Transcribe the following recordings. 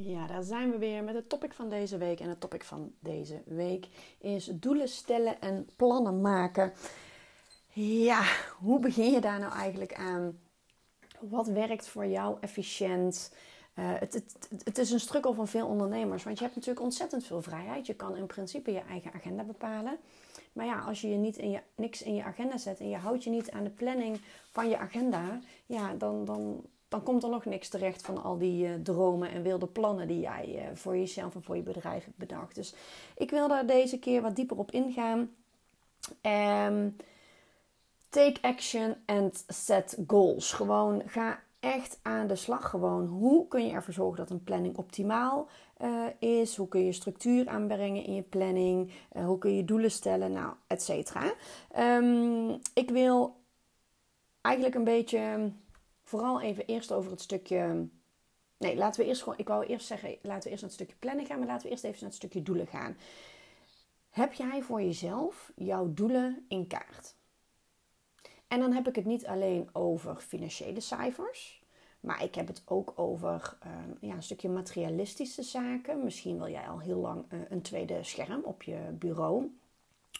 Ja, daar zijn we weer met het topic van deze week. En het topic van deze week is doelen stellen en plannen maken. Ja, hoe begin je daar nou eigenlijk aan? Wat werkt voor jou efficiënt? Uh, het, het, het, is een struggle van veel ondernemers, want je hebt natuurlijk ontzettend veel vrijheid. Je kan in principe je eigen agenda bepalen. Maar ja, als je, je, niet in je niks in je agenda zet en je houdt je niet aan de planning van je agenda, ja, dan, dan, dan komt er nog niks terecht van al die uh, dromen en wilde plannen die jij uh, voor jezelf en voor je bedrijf hebt bedacht. Dus ik wil daar deze keer wat dieper op ingaan. Um, take action and set goals. Gewoon ga echt aan de slag. Gewoon hoe kun je ervoor zorgen dat een planning optimaal uh, is? Hoe kun je structuur aanbrengen in je planning? hoe kun je doelen stellen? Nou, et cetera. Um, ik wil eigenlijk een beetje vooral even eerst over het stukje. Nee, laten we eerst gewoon. Ik wou eerst zeggen, laten we eerst naar het stukje planning gaan, maar laten we eerst even naar het stukje doelen gaan. Heb jij voor jezelf jouw doelen in kaart? En dan heb ik het niet alleen over financiële cijfers, maar ik heb het ook over um, ja, een stukje materialistische zaken. Misschien wil jij al heel lang uh, een tweede scherm op je bureau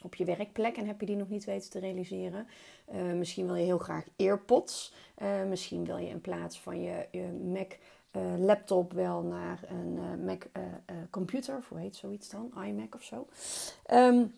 op je werkplek en heb je die nog niet weten te realiseren. Uh, misschien wil je heel graag AirPods. Uh, misschien wil je in plaats van je, Mac uh, laptop wel naar een Mac computer. Hoe heet zoiets dan? iMac of zo. Um,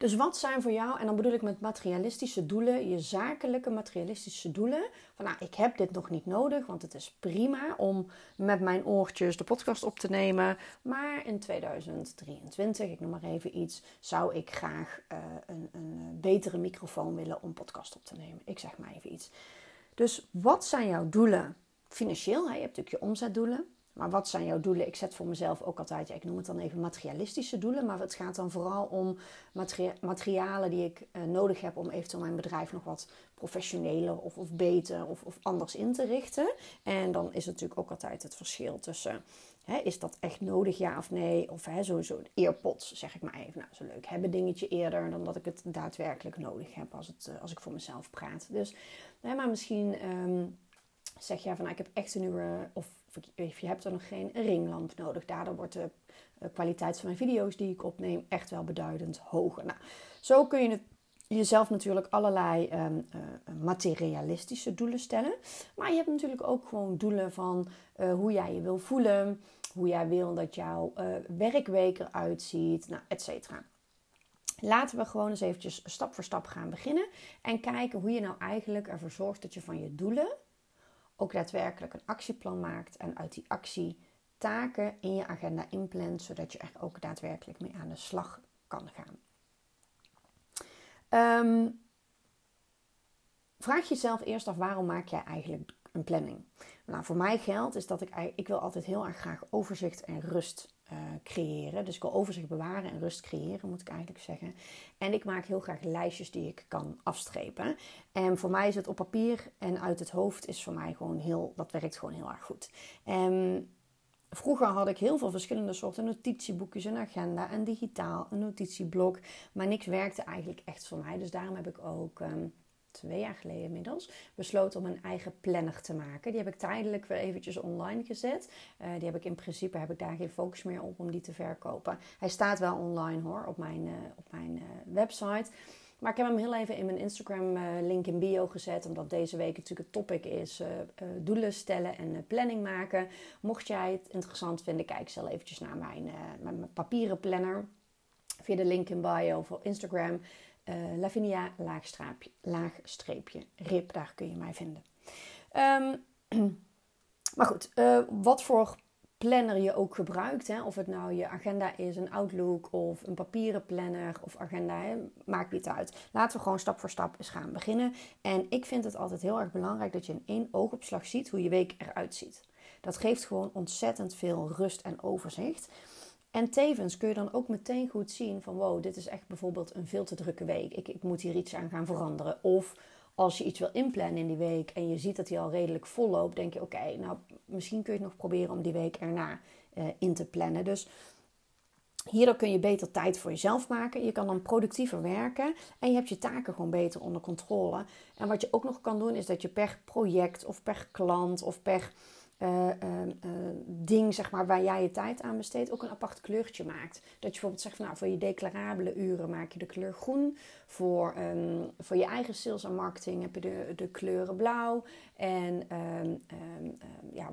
dus wat zijn voor jou, en dan bedoel ik met materialistische doelen, je zakelijke materialistische doelen. Van nou, ik heb dit nog niet nodig, want het is prima om met mijn oortjes de podcast op te nemen. Maar in 2023, ik noem maar even iets, zou ik graag uh, een, een betere microfoon willen om podcast op te nemen. Ik zeg maar even iets. Dus wat zijn jouw doelen financieel? Je hebt natuurlijk je omzetdoelen. Maar wat zijn jouw doelen? Ik zet voor mezelf ook altijd, ik noem het dan even materialistische doelen. Maar het gaat dan vooral om materialen die ik uh, nodig heb om eventueel mijn bedrijf nog wat professioneler of, of beter of, of anders in te richten. En dan is natuurlijk ook altijd het verschil tussen, hè, is dat echt nodig ja of nee? Of hè, sowieso earpods, zeg ik maar even. Nou, zo leuk hebben dingetje eerder dan dat ik het daadwerkelijk nodig heb als, het, uh, als ik voor mezelf praat. Dus, maar misschien um, zeg jij van, nou, ik heb echt een nieuwe, of of je hebt er nog geen ringlamp nodig. Daardoor wordt de eh, kwaliteit van mijn video's die ik opneem echt wel beduidend hoger. Nou, zo kun je jezelf natuurlijk allerlei um, uh, materialistische doelen stellen. Maar je hebt natuurlijk ook gewoon doelen van uh, hoe jij je wil voelen, hoe jij wil dat jouw uh, werkweek eruit ziet, nou, et cetera. Laten we gewoon eens eventjes stap voor stap gaan beginnen en kijken hoe je nou eigenlijk ervoor zorgt dat je van je doelen ook daadwerkelijk een actieplan maakt en uit die actie taken in je agenda inplant, zodat je er ook daadwerkelijk mee aan de slag kan gaan. Um, vraag jezelf eerst af waarom maak jij eigenlijk een planning? Nou, voor mij geldt is dat ik, ik wil altijd heel erg graag overzicht en rust uh, creëren. Dus ik wil overzicht bewaren en rust creëren, moet ik eigenlijk zeggen. En ik maak heel graag lijstjes die ik kan afstrepen. En voor mij is het op papier en uit het hoofd is voor mij gewoon heel, dat werkt gewoon heel erg goed. En Vroeger had ik heel veel verschillende soorten notitieboekjes, een agenda, en digitaal, een notitieblok. Maar niks werkte eigenlijk echt voor mij. Dus daarom heb ik ook um, twee jaar geleden inmiddels, besloten om een eigen planner te maken. Die heb ik tijdelijk weer eventjes online gezet. Uh, die heb ik in principe, heb ik daar geen focus meer op om die te verkopen. Hij staat wel online hoor, op mijn, uh, op mijn uh, website. Maar ik heb hem heel even in mijn Instagram link in bio gezet. Omdat deze week natuurlijk het topic is doelen stellen en planning maken. Mocht jij het interessant vinden, kijk zelf eventjes naar mijn, mijn papieren planner. Via de link in bio voor Instagram. Lavinia laagstreepje, laagstreepje rip. Daar kun je mij vinden. Ehm, maar goed, wat voor planner je ook gebruikt. Hè? Of het nou je agenda is, een Outlook of een papieren planner of agenda, hè? maakt niet uit. Laten we gewoon stap voor stap eens gaan beginnen. En ik vind het altijd heel erg belangrijk dat je in één oogopslag ziet hoe je week eruit ziet. Dat geeft gewoon ontzettend veel rust en overzicht. En tevens kun je dan ook meteen goed zien van wow, dit is echt bijvoorbeeld een veel te drukke week. Ik, ik moet hier iets aan gaan veranderen. Of als je iets wil inplannen in die week en je ziet dat die al redelijk vol loopt, denk je: oké, nou misschien kun je het nog proberen om die week erna uh, in te plannen. Dus hierdoor kun je beter tijd voor jezelf maken. Je kan dan productiever werken en je hebt je taken gewoon beter onder controle. En wat je ook nog kan doen, is dat je per project of per klant of per uh, ding zeg maar, waar jij je tijd aan besteedt ook een apart kleurtje maakt. Dat je bijvoorbeeld zegt van nou, voor je declarabele uren maak je de kleur groen. Voor, um, voor je eigen sales en marketing heb je de, de kleuren blauw. En um, ja,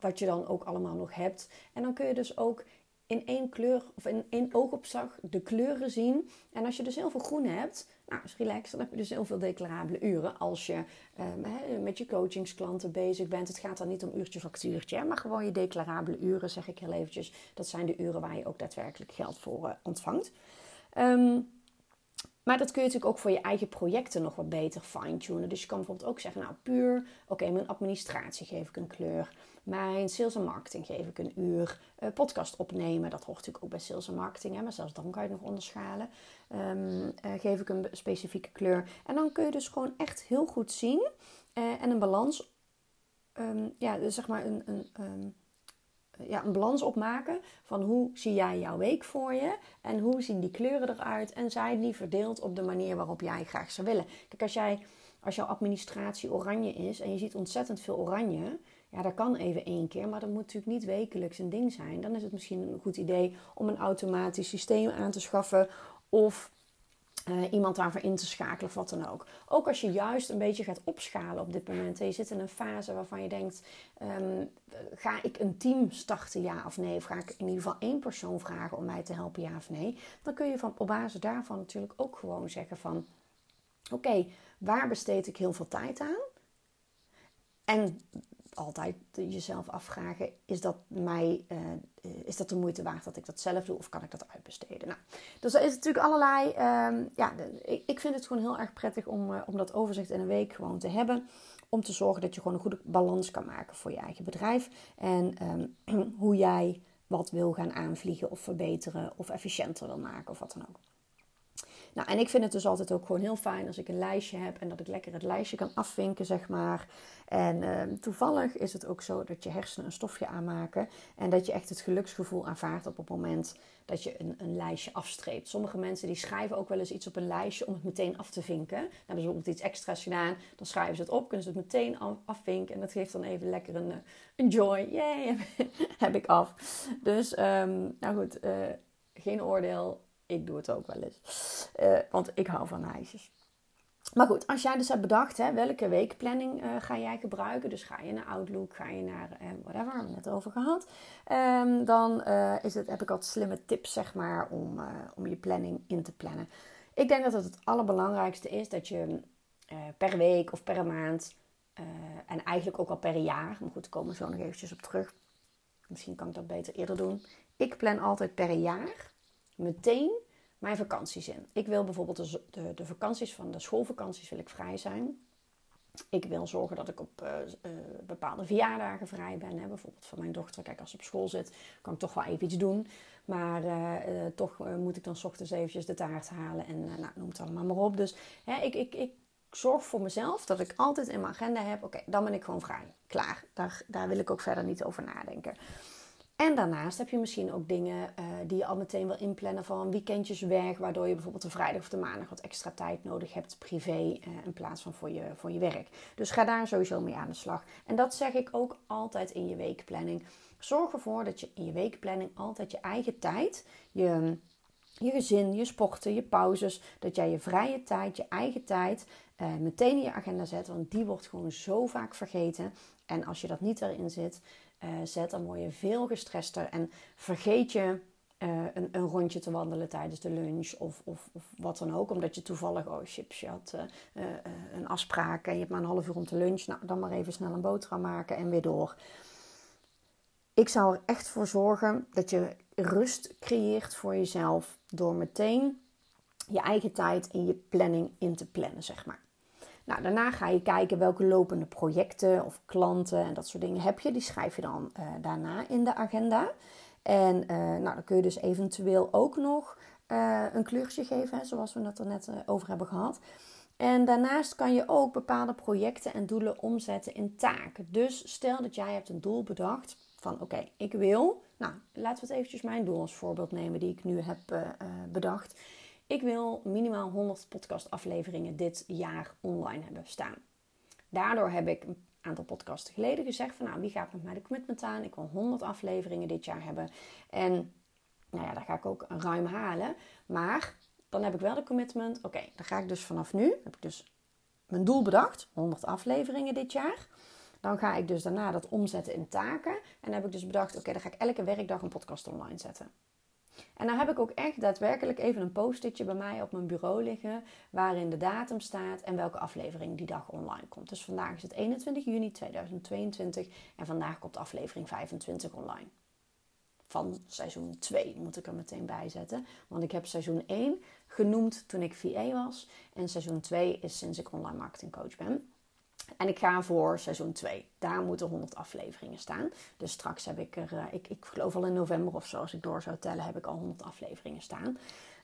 wat je dan ook allemaal nog hebt. En dan kun je dus ook in één kleur of in één oogopslag de kleuren zien. En als je dus heel veel groen hebt, nou, is relax. Dan heb je dus heel veel declarabele uren als je um, met je coachingsklanten bezig bent. Het gaat dan niet om uurtje factuurtje, maar gewoon je declarabele uren, zeg ik heel eventjes. Dat zijn de uren waar je ook daadwerkelijk geld voor uh, ontvangt. Um, maar dat kun je natuurlijk ook voor je eigen projecten nog wat beter fine-tunen. Dus je kan bijvoorbeeld ook zeggen, nou puur, oké, mijn administratie geef ik een kleur. Mijn sales en marketing geef ik een uur. Uh, podcast opnemen, dat hoort natuurlijk ook bij sales en marketing. Hè, maar zelfs dan kan je het nog onderschalen. Um, uh, geef ik een specifieke kleur. En dan kun je dus gewoon echt heel goed zien. Uh, en een balans, um, ja, dus zeg maar een... een um, ja, een balans opmaken van hoe zie jij jouw week voor je en hoe zien die kleuren eruit en zijn die verdeeld op de manier waarop jij graag zou willen. Kijk, als, jij, als jouw administratie oranje is en je ziet ontzettend veel oranje, ja, dat kan even één keer, maar dat moet natuurlijk niet wekelijks een ding zijn. Dan is het misschien een goed idee om een automatisch systeem aan te schaffen of uh, iemand daarvoor in te schakelen of wat dan ook. Ook als je juist een beetje gaat opschalen op dit moment en je zit in een fase waarvan je denkt: um, ga ik een team starten, ja of nee? Of ga ik in ieder geval één persoon vragen om mij te helpen, ja of nee? Dan kun je van, op basis daarvan natuurlijk ook gewoon zeggen: van oké, waar besteed ik heel veel tijd aan? En altijd jezelf afvragen: is dat, mij, uh, is dat de moeite waard dat ik dat zelf doe of kan ik dat uitbesteden? Nou, dus er is natuurlijk allerlei. Um, ja, ik, vind het gewoon heel erg prettig om, uh, om dat overzicht in een week gewoon te hebben. Om te zorgen dat je gewoon een goede balans kan maken voor je eigen bedrijf. En um, hoe jij wat wil gaan aanvliegen of verbeteren of efficiënter wil maken of wat dan ook. Nou, en ik vind het dus altijd ook gewoon heel fijn als ik een lijstje heb en dat ik lekker het lijstje kan afvinken, zeg maar. En uh, toevallig is het ook zo dat je hersenen een stofje aanmaken en dat je echt het geluksgevoel ervaart op het moment dat je een, een lijstje afstreept. Sommige mensen die schrijven ook wel eens iets op een lijstje om het meteen af te vinken. Dan hebben ze bijvoorbeeld iets extra's gedaan, dan schrijven ze het op, kunnen ze het meteen afvinken en dat geeft dan even lekker een, eh, een joy. Yay, heb ik af. Dus, um, nou goed, uh, geen oordeel ik doe het ook wel eens. Uh, want ik hou van lijstjes. Maar goed, als jij dus hebt bedacht, hè, welke weekplanning uh, ga jij gebruiken? Dus ga je naar Outlook, ga je naar uh, whatever, hebben we het net over gehad. Um, dan is het, heb ik altijd slimme tips, zeg maar, om, om je planning in te plannen. Ik denk dat het het allerbelangrijkste is dat je per week of per maand, en eigenlijk ook al per jaar, maar goed, daar komen we zo nog eventjes op terug. Misschien kan ik dat beter eerder doen. Ik plan altijd per jaar meteen mijn vakanties in. Ik wil bijvoorbeeld de, de, vakanties van de schoolvakanties wil ik vrij zijn. Ik wil zorgen dat ik op uh, uh, bepaalde verjaardagen vrij ben. Hè. Bijvoorbeeld van mijn dochter. Kijk, als ze op school zit, kan ik toch wel even iets doen. Maar uh, toch moet ik dan ochtends eventjes de taart halen. En nou, noem het allemaal maar op. Dus hè, ik, ik, ik zorg voor mezelf dat ik altijd in mijn agenda heb. Oké, dan ben ik gewoon vrij. Klaar. Daar, daar wil ik ook verder niet over nadenken. En daarnaast heb je misschien ook dingen uh, die je al meteen wil inplannen van weekendjes weg, waardoor je bijvoorbeeld de vrijdag of de maandag wat extra tijd nodig hebt privé uh, in plaats van voor je, voor je werk. Dus ga daar sowieso mee aan de slag. En dat zeg ik ook altijd in je weekplanning. Zorg ervoor dat je in je weekplanning altijd je eigen tijd, je, je gezin, je sporten, je pauzes, dat jij je vrije tijd, je eigen tijd uh, meteen in je agenda zet. Want die wordt gewoon zo vaak vergeten. En als je dat niet erin zit, uh, zet, dan word je veel gestrester en vergeet je een, een, rondje te wandelen tijdens de lunch of, of, of, wat dan ook. Omdat je toevallig, oh chips, je had een afspraak en je hebt maar een half uur om te lunchen. Nou, dan maar even snel een boterham maken en weer door. Ik zou er echt voor zorgen dat je rust creëert voor jezelf door meteen je eigen tijd in je planning in te plannen, zeg maar. Nou, daarna ga je kijken welke lopende projecten of klanten en dat soort dingen heb je. Die schrijf je dan uh, daarna in de agenda. En uh, nou, dan kun je dus eventueel ook nog uh, een kleurtje geven, zoals we het er net over hebben gehad. En daarnaast kan je ook bepaalde projecten en doelen omzetten in taken. Dus stel dat jij hebt een doel bedacht van oké, ik wil, nou laten we het eventjes mijn doel als voorbeeld nemen die ik nu heb bedacht. Ik wil minimaal 100 podcastafleveringen dit jaar online hebben staan. Daardoor heb ik een aantal podcasts geleden gezegd van nou, wie gaat met mij de commitment aan? Ik wil 100 afleveringen dit jaar hebben. En nou ja, daar ga ik ook ruim halen. Maar dan heb ik wel de commitment. Oké, dan ga ik dus vanaf nu, heb ik dus mijn doel bedacht, 100 afleveringen dit jaar. Dan ga ik dus daarna dat omzetten in taken. En heb ik dus bedacht, oké, dan ga ik elke werkdag een podcast online zetten. En dan heb ik ook echt daadwerkelijk even een post-itje bij mij op mijn bureau liggen. Waarin de datum staat en welke aflevering die dag online komt. Dus vandaag is het 21 juni 2022 en vandaag komt aflevering 25 online. Van seizoen 2 moet ik er meteen bij zetten. Want ik heb seizoen 1 genoemd toen ik VA was. En seizoen 2 is sinds ik online marketingcoach ben. En ik ga voor seizoen 2. Daar moeten 100 afleveringen staan. Dus straks heb ik er, uh, ik, ik geloof al in november of zo, als ik door zou tellen, heb ik al 100 afleveringen staan.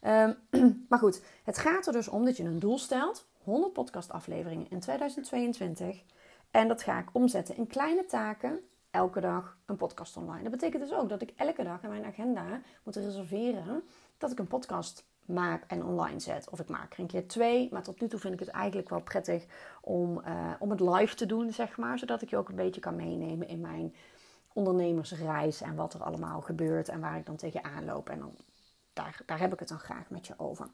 Um, maar goed, het gaat er dus om dat je een doel stelt: 100 podcastafleveringen in 2022. En dat ga ik omzetten in kleine taken. Elke dag een podcast online. Dat betekent dus ook dat ik elke dag in mijn agenda moet reserveren dat ik een podcast maak en online zet. Of ik maak er een keer twee. Maar tot nu toe vind ik het eigenlijk wel prettig om, uh, om het live te doen, zeg maar. Zodat ik je ook een beetje kan meenemen in mijn ondernemersreis. En wat er allemaal gebeurt en waar ik dan tegenaan loop. En dan, daar, daar heb ik het dan graag met je over.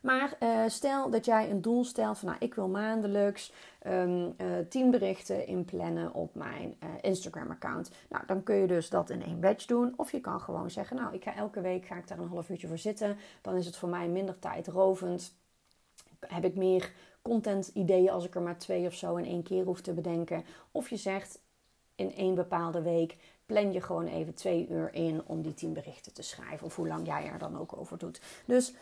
Maar uh, stel dat jij een doel stelt van nou, ik wil maandelijks um, uh, 10 berichten inplannen op mijn uh, Instagram account. Nou, dan kun je dus dat in één batch doen. Of je kan gewoon zeggen, nou, ik ga elke week ga ik daar een half uurtje voor zitten. Dan is het voor mij minder tijdrovend. Heb ik meer content ideeën als ik er maar twee of zo in één keer hoef te bedenken. Of je zegt in één bepaalde week plan je gewoon even twee uur in om die tien berichten te schrijven. Of hoe lang jij er dan ook over doet. Dus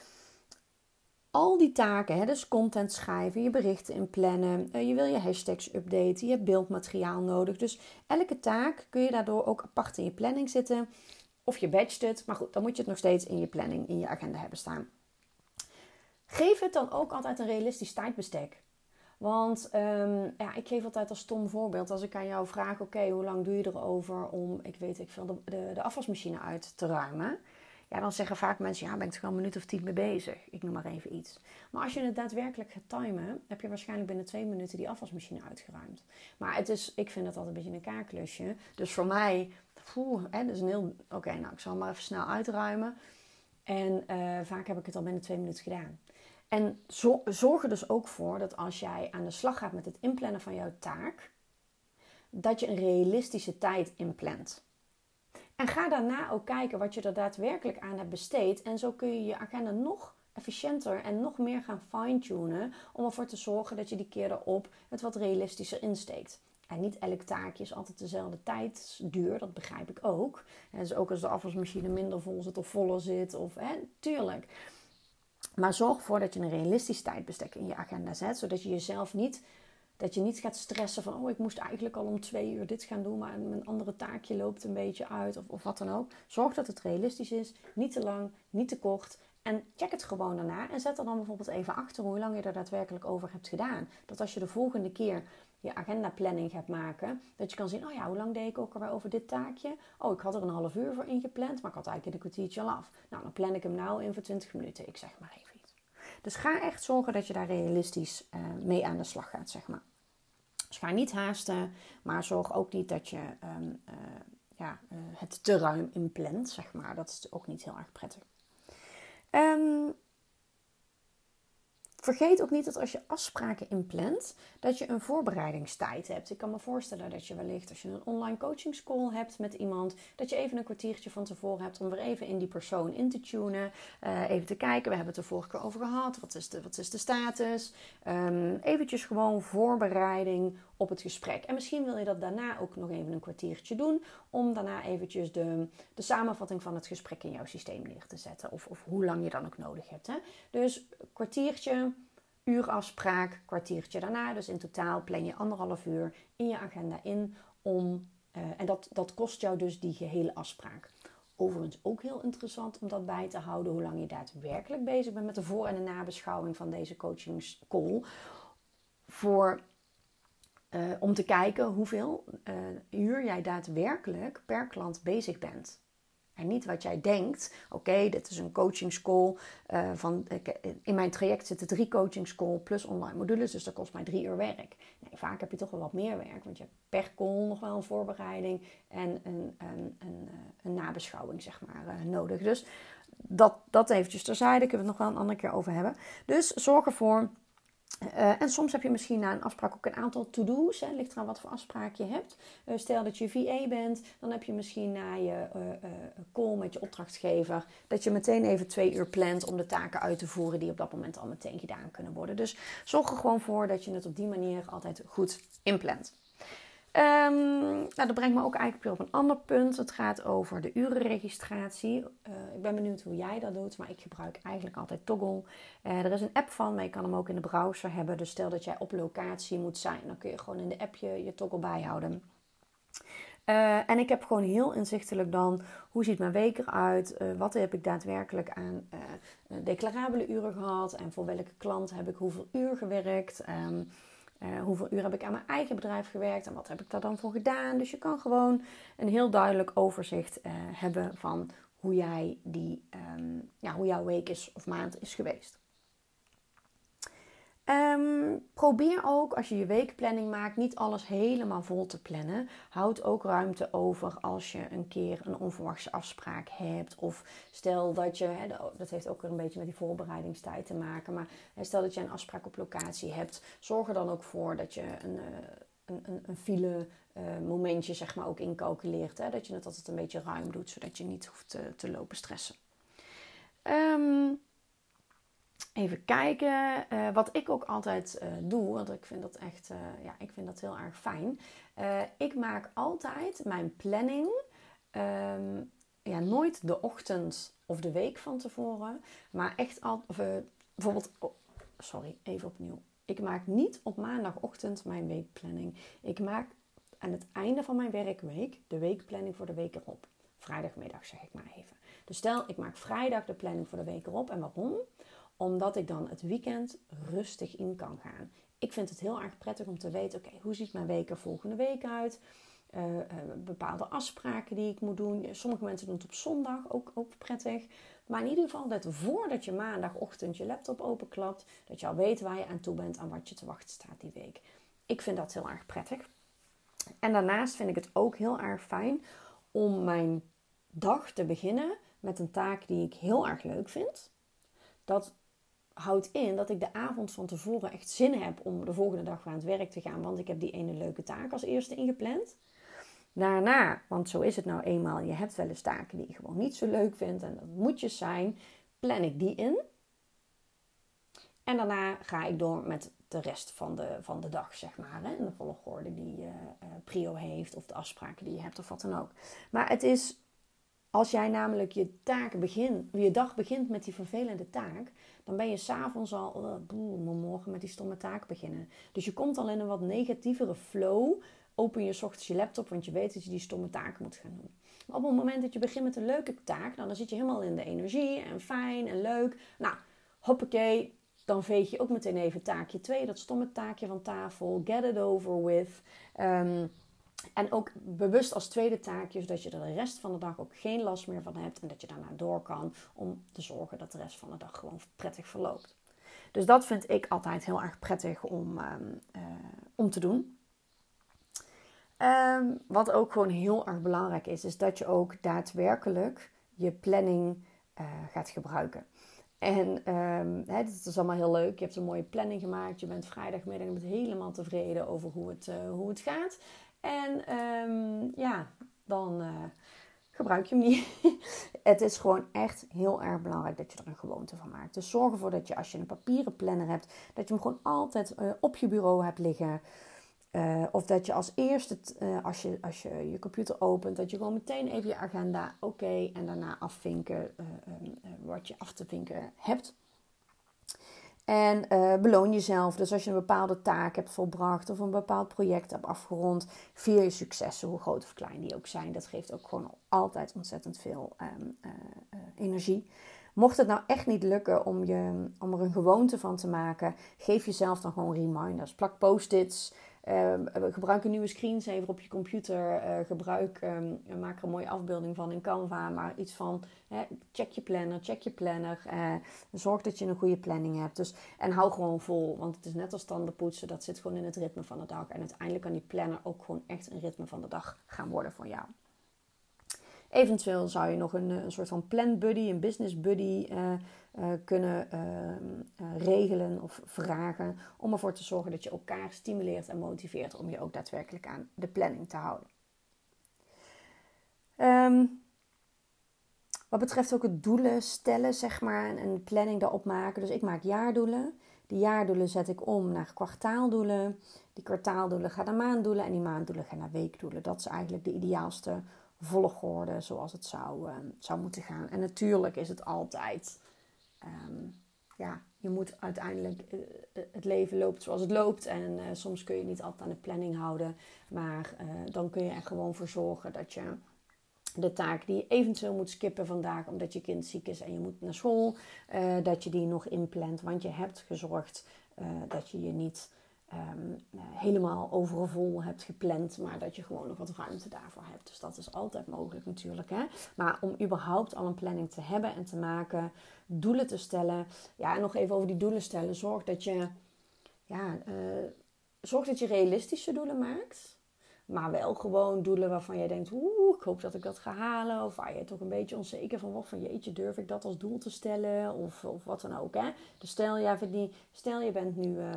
al die taken, hè, dus content schrijven, je berichten inplannen, uh, je wil je hashtags updaten, je hebt beeldmateriaal nodig. Dus elke taak kun je daardoor ook apart in je planning zitten. Of je batcht het, maar goed, dan moet je het nog steeds in je planning, in je agenda hebben staan. Geef het dan ook altijd een realistisch tijdbestek. Want um, ja, ik geef altijd als stom voorbeeld. Als ik aan jou vraag, oké, hoe lang doe je erover om, ik weet ik veel, de, de, de afwasmachine uit te ruimen? Ja, dan zeggen vaak mensen, ja, ben ik toch wel een minuut of tien mee bezig. Ik noem maar even iets. Maar als je het daadwerkelijk gaat timen, heb je waarschijnlijk binnen twee minuten die afwasmachine uitgeruimd. Maar het is, ik vind het altijd een beetje een kaakklusje. Dus voor mij, poeh, hè, dus een heel, oké, nou, ik zal maar even snel uitruimen. En uh, vaak heb ik het al binnen twee minuten gedaan. En zorg er dus ook voor dat als jij aan de slag gaat met het inplannen van jouw taak, dat je een realistische tijd inplant. En ga daarna ook kijken wat je er daadwerkelijk aan hebt besteed. En zo kun je je agenda nog efficiënter en nog meer gaan fine-tunen. Om ervoor te zorgen dat je die keer erop het wat realistischer insteekt. En niet elk taakje is altijd dezelfde tijdsduur, dat begrijp ik ook. En dus ook als de afwasmachine minder vol zit of voller zit, of hè, tuurlijk. Maar zorg ervoor dat je een realistisch tijdbestek in je agenda zet, zodat je jezelf niet dat je niet gaat stressen van, oh, ik moest eigenlijk al om twee uur dit gaan doen, maar mijn andere taakje loopt een beetje uit of, of wat dan ook. Zorg dat het realistisch is, niet te lang, niet te kort. En check het gewoon daarna en zet er dan bijvoorbeeld even achter hoe lang je er daadwerkelijk over hebt gedaan. Dat als je de volgende keer je agenda planning gaat maken, dat je kan zien, oh ja, hoe lang deed ik ook alweer over dit taakje? Oh, ik had er een half uur voor ingepland, maar ik had eigenlijk een kwartiertje al af. Nou, dan plan ik hem nou in voor 20 minuten, ik zeg maar even. Dus ga echt zorgen dat je daar realistisch uh, mee aan de slag gaat, zeg maar. Dus ga niet haasten, maar zorg ook niet dat je um, uh, ja, uh, het te ruim inplant, zeg maar. Dat is ook niet heel erg prettig. Um, vergeet ook niet dat als je afspraken inplant, dat je een voorbereidingstijd hebt. Ik kan me voorstellen dat je wellicht als je een online coachingscall hebt met iemand, dat je even een kwartiertje van tevoren hebt om weer even in die persoon in te tunen. Uh, even te kijken, we hebben het er vorige keer over gehad. Wat is de, wat is de status? Um, eventjes gewoon voorbereiding op het gesprek. En misschien wil je dat daarna ook nog even een kwartiertje doen. Om daarna eventjes de, de samenvatting van het gesprek in jouw systeem neer te zetten. Of, of hoe lang je dan ook nodig hebt. Hè? Dus kwartiertje, uurafspraak, kwartiertje daarna. Dus in totaal plan je anderhalf uur in je agenda in om... Uh, en dat, dat kost jou dus die gehele afspraak. Overigens ook heel interessant om dat bij te houden hoe lang je daadwerkelijk bezig bent met de voor- en de nabeschouwing van deze coachingscall. Voor uh, om te kijken hoeveel uh, uur jij daadwerkelijk per klant bezig bent. En niet wat jij denkt, oké, dit is een coachingscall. Uh, van, in mijn traject zitten drie coachingscall plus online modules, dus dat kost mij drie uur werk. Nee, vaak heb je toch wel wat meer werk, want je hebt per call nog wel een voorbereiding en een, een, een, nabeschouwing, zeg maar, nodig. Dus dat, dat eventjes terzijde, kunnen we het nog wel een andere keer over hebben. Dus zorg ervoor uh, en soms heb je misschien na een afspraak ook een aantal to-do's. Het ligt eraan wat voor afspraak je hebt. Uh, stel dat je VA bent, dan heb je misschien na je uh, call met je opdrachtgever... dat je meteen even twee uur plant om de taken uit te voeren... die op dat moment al meteen gedaan kunnen worden. Dus zorg er gewoon voor dat je het op die manier altijd goed inplant. Um, nou, dat brengt me ook eigenlijk weer op een ander punt. Het gaat over de urenregistratie. Uh, ik ben benieuwd hoe jij dat doet, maar ik gebruik eigenlijk altijd Toggle. Uh, er is een app van, maar je kan hem ook in de browser hebben. Dus stel dat jij op locatie moet zijn, dan kun je gewoon in de app je, Toggle bijhouden. Uh, en ik heb gewoon heel inzichtelijk dan hoe ziet mijn week eruit, uh, wat heb ik daadwerkelijk aan declarabele uren gehad en voor welke klant heb ik hoeveel uur gewerkt. Um, uh, hoeveel uur heb ik aan mijn eigen bedrijf gewerkt en wat heb ik daar dan voor gedaan? Dus je kan gewoon een heel duidelijk overzicht uh, hebben van hoe, jij die, um, ja, hoe jouw week is of maand is geweest. Um, probeer ook als je je weekplanning maakt niet alles helemaal vol te plannen. Houd ook ruimte over als je een keer een onverwachte afspraak hebt. Of stel dat je, dat heeft ook een beetje met die voorbereidingstijd te maken. Maar stel dat je een afspraak op locatie hebt. Zorg er dan ook voor dat je een, een, een, een file uh, momentje zeg maar ook incalculeert. Dat je het altijd een beetje ruim doet, zodat je niet hoeft te, te lopen stressen. Um, Even kijken. Uh, wat ik ook altijd uh, doe, want ik vind dat echt uh, ja, ik vind dat heel erg fijn. ik maak altijd mijn planning. Um, ja, nooit de ochtend of de week van tevoren. Maar echt al. Of, bijvoorbeeld. Oh, sorry, even opnieuw. Ik maak niet op maandagochtend mijn weekplanning. Ik maak aan het einde van mijn werkweek de weekplanning voor de week erop. Vrijdagmiddag zeg ik maar even. Dus stel, ik maak vrijdag de planning voor de week erop. En waarom? Omdat ik dan het weekend rustig in kan gaan. Ik vind het heel erg prettig om te weten, oké, hoe ziet mijn week er volgende week uit? Uh, uh, bepaalde afspraken die ik moet doen. Sommige mensen doen het op zondag, ook, ook prettig. Maar in ieder geval dat voordat je maandagochtend je laptop openklapt, dat je al weet waar je aan toe bent en wat je te wachten staat die week. Ik vind dat heel erg prettig. En daarnaast vind ik het ook heel erg fijn om mijn dag te beginnen met een taak die ik heel erg leuk vind. Dat houdt in dat ik de avond van tevoren echt zin heb om de volgende dag weer aan het werk te gaan. Want ik heb die ene leuke taak als eerste ingepland. Daarna, want zo is het nou eenmaal, je hebt wel eens taken die je gewoon niet zo leuk vindt en dat moet je zijn, plan ik die in. En daarna ga ik door met de rest van de, van de dag, zeg maar. In de volgorde die uh, prio heeft of de afspraken die je hebt of wat dan ook. Maar het is, als jij namelijk je taak begint, je dag begint met die vervelende taak, dan ben je s'avonds al, uh, boe, morgen met die stomme taak beginnen. Dus je komt al in een wat negatievere flow. Open je ochtends je laptop, want je weet dat je die stomme taak moet gaan doen. Maar op het moment dat je begint met een leuke taak, nou, dan zit je helemaal in de energie en fijn en leuk. Nou, hoppakee, dan veeg je ook meteen even taakje 2, dat stomme taakje van tafel. Get it over with. Um, en ook bewust als tweede taakje, zodat je er de rest van de dag ook geen last meer van hebt en dat je daarna door kan om te zorgen dat de rest van de dag gewoon prettig verloopt. Dus dat vind ik altijd heel erg prettig om, um, uh, om te doen. Um, wat ook gewoon heel erg belangrijk is, is dat je ook daadwerkelijk je planning uh, gaat gebruiken. En um, dit is allemaal heel leuk. Je hebt een mooie planning gemaakt. Je bent vrijdagmiddag helemaal tevreden over hoe het, uh, hoe het gaat. En um, ja, dan uh, gebruik je hem niet. het is gewoon echt heel erg belangrijk dat je er een gewoonte van maakt. Dus zorg ervoor dat je als je een papieren planner hebt, dat je hem gewoon altijd uh, op je bureau hebt liggen. Uh, of dat je als eerste, als, je, als je je computer opent, dat je gewoon meteen even je agenda oké en daarna afvinken uh, wat je af te vinken hebt. En beloon jezelf. Dus als je een bepaalde taak hebt volbracht of een bepaald project hebt afgerond, vier je successen, hoe groot of klein die ook zijn. Dat geeft ook gewoon altijd ontzettend veel um, energie. Mocht het nou echt niet lukken om, je, om er een gewoonte van te maken, geef jezelf dan gewoon reminders. Plak post-its. Uh, gebruik een nieuwe screensaver op je computer. Uh, gebruik, um, maak er een mooie afbeelding van in Canva. Maar iets van check je planner, check je planner. Uh, zorg dat je een goede planning hebt. Dus, en hou gewoon vol. Want het is net als tandenpoetsen. Dat zit gewoon in het ritme van de dag. En uiteindelijk kan die planner ook gewoon echt een ritme van de dag gaan worden voor jou. Eventueel zou je nog een, een soort van plan buddy, een business buddy uh, uh, kunnen uh, regelen of vragen. Om ervoor te zorgen dat je elkaar stimuleert en motiveert om je ook daadwerkelijk aan de planning te houden. Um, wat betreft ook het doelen stellen, zeg maar, en planning daarop maken. Dus ik maak jaardoelen. Die jaardoelen zet ik om naar kwartaaldoelen. Die kwartaaldoelen gaan naar maanddoelen en die maanddoelen gaan naar weekdoelen. Dat is eigenlijk de ideaalste volgorde zoals het zou, um, zou moeten gaan. En natuurlijk is het altijd, um, ja, je moet uiteindelijk, uh, het leven loopt zoals het loopt. En uh, soms kun je niet altijd aan de planning houden. Maar dan kun je er gewoon voor zorgen dat je de taak die je eventueel moet skippen vandaag omdat je kind ziek is en je moet naar school, dat je die nog inplant. Want je hebt gezorgd dat je je niet um, helemaal overvol hebt gepland, maar dat je gewoon nog wat ruimte daarvoor hebt. Dus dat is altijd mogelijk natuurlijk. Hè? Maar om überhaupt al een planning te hebben en te maken, doelen te stellen. Ja, en nog even over die doelen stellen. Zorg dat je, ja, uh, zorg dat je realistische doelen maakt. Maar wel gewoon doelen waarvan je denkt, oeh, ik hoop dat ik dat ga halen. Of waar je toch een beetje onzeker van wordt. Van jeetje, durf ik dat als doel te stellen? Of, of wat dan ook. Hè? Dus stel die, stel je bent nu uh,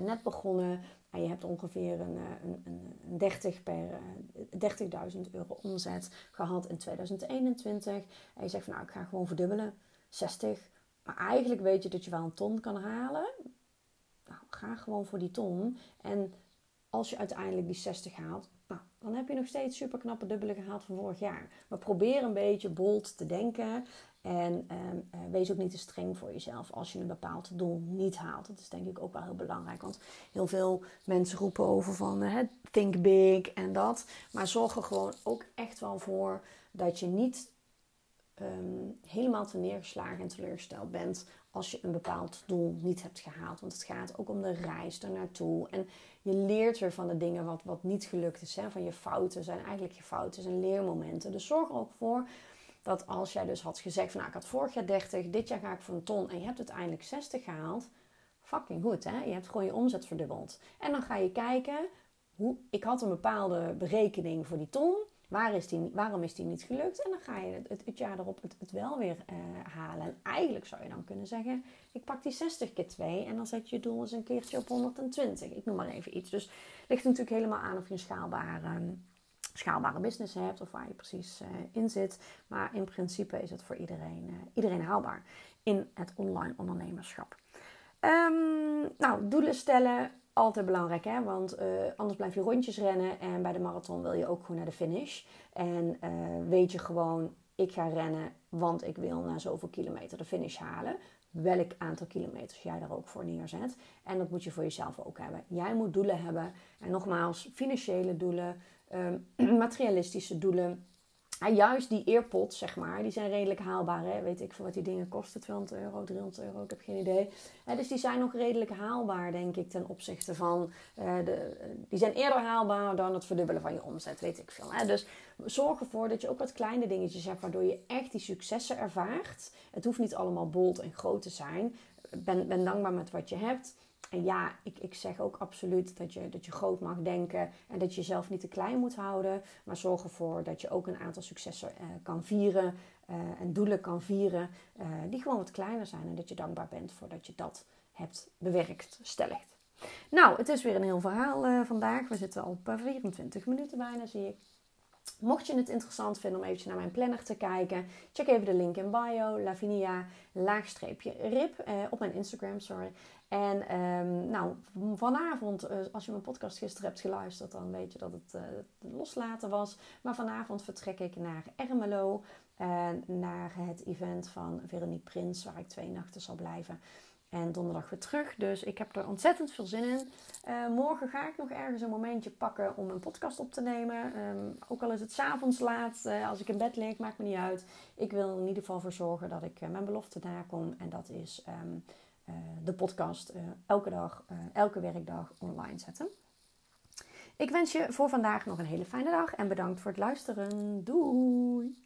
net begonnen en je hebt ongeveer een, een, een 30 per uh, 30.000 euro omzet gehad in 2021. En je zegt van nou, ik ga gewoon verdubbelen, 60. Maar eigenlijk weet je dat je wel een ton kan halen. Nou, ga gewoon voor die ton. En als je uiteindelijk die 60 haalt, nou, dan heb je nog steeds super knappe dubbele gehaald van vorig jaar. Maar probeer een beetje bold te denken. En um, uh, wees ook niet te streng voor jezelf als je een bepaald doel niet haalt. Dat is denk ik ook wel heel belangrijk. Want heel veel mensen roepen over van think big en dat. Maar zorg er gewoon ook echt wel voor dat je niet um, helemaal te neergeslagen en teleurgesteld bent als je een bepaald doel niet hebt gehaald. Want het gaat ook om de reis naartoe. En je leert weer van de dingen wat, wat niet gelukt is. Hè? Van je fouten zijn eigenlijk je fouten zijn leermomenten. Dus zorg er ook voor dat als jij dus had gezegd van nou ik had vorig jaar 30, dit jaar ga ik voor een ton en je hebt uiteindelijk 60 gehaald. Fucking goed hè, je hebt gewoon je omzet verdubbeld. En dan ga je kijken, hoe, ik had een bepaalde berekening voor die ton. Waar is die, waarom is die niet gelukt? En dan ga je het, het, jaar erop het, het wel weer uh, halen. En eigenlijk zou je dan kunnen zeggen: ik pak die 60 keer 2 en dan zet je je doel eens een keertje op 120. Ik noem maar even iets. Dus het ligt natuurlijk helemaal aan of je een schaalbare schaalbare business hebt of waar je precies uh, in zit. Maar in principe is het voor iedereen, uh, iedereen haalbaar in het online ondernemerschap. Um, nou, doelen stellen, altijd belangrijk hè, want uh, anders blijf je rondjes rennen en bij de marathon wil je ook gewoon naar de finish. En weet je gewoon, ik ga rennen, want ik wil na zoveel kilometer de finish halen welk aantal kilometers jij daar ook voor neerzet. En dat moet je voor jezelf ook hebben. Jij moet doelen hebben. En nogmaals, financiële doelen, um, materialistische doelen. En juist die earpods, zeg maar, die zijn redelijk haalbaar. Hè? Weet ik veel wat die dingen kosten, 200 euro, 300 euro, ik heb geen idee. dus die zijn nog redelijk haalbaar, denk ik, ten opzichte van... Uh, de, die zijn eerder haalbaar dan het verdubbelen van je omzet, weet ik veel. Hè? Dus zorg ervoor dat je ook wat kleine dingetjes hebt... waardoor je echt die successen ervaart. Het hoeft niet allemaal bold en groot te zijn. Ben, ben dankbaar met wat je hebt. En ja, ik, ik zeg ook absoluut dat je, dat je groot mag denken en dat je jezelf niet te klein moet houden. Maar zorg ervoor dat je ook een aantal successen uh, kan vieren. en doelen kan vieren die gewoon wat kleiner zijn. En dat je dankbaar bent voordat je dat hebt bewerkt, stellig. Nou, het is weer een heel verhaal vandaag. We zitten al op 24 minuten bijna, zie ik. Mocht je het interessant vinden om eventjes naar mijn planner te kijken, check even de link in bio, Lavinia, laagstreepje rip, eh, op mijn Instagram, sorry. En um, nou, vanavond, uh, als je mijn podcast gisteren hebt geluisterd, dan weet je dat het uh, loslaten was. Maar vanavond vertrek ik naar Ermelo, uh, naar het event van Veronique Prins, waar ik twee nachten zal blijven. En donderdag weer terug. Dus ik heb er ontzettend veel zin in. Uh, morgen ga ik nog ergens een momentje pakken om een podcast op te nemen. Um, ook al is het s'avonds laat, uh, als ik in bed lig, maakt me niet uit. Ik wil in ieder geval voor zorgen dat ik uh, mijn belofte nakom. En dat is um, de podcast elke dag, elke werkdag online zetten. Ik wens je voor vandaag nog een hele fijne dag en bedankt voor het luisteren. Doei!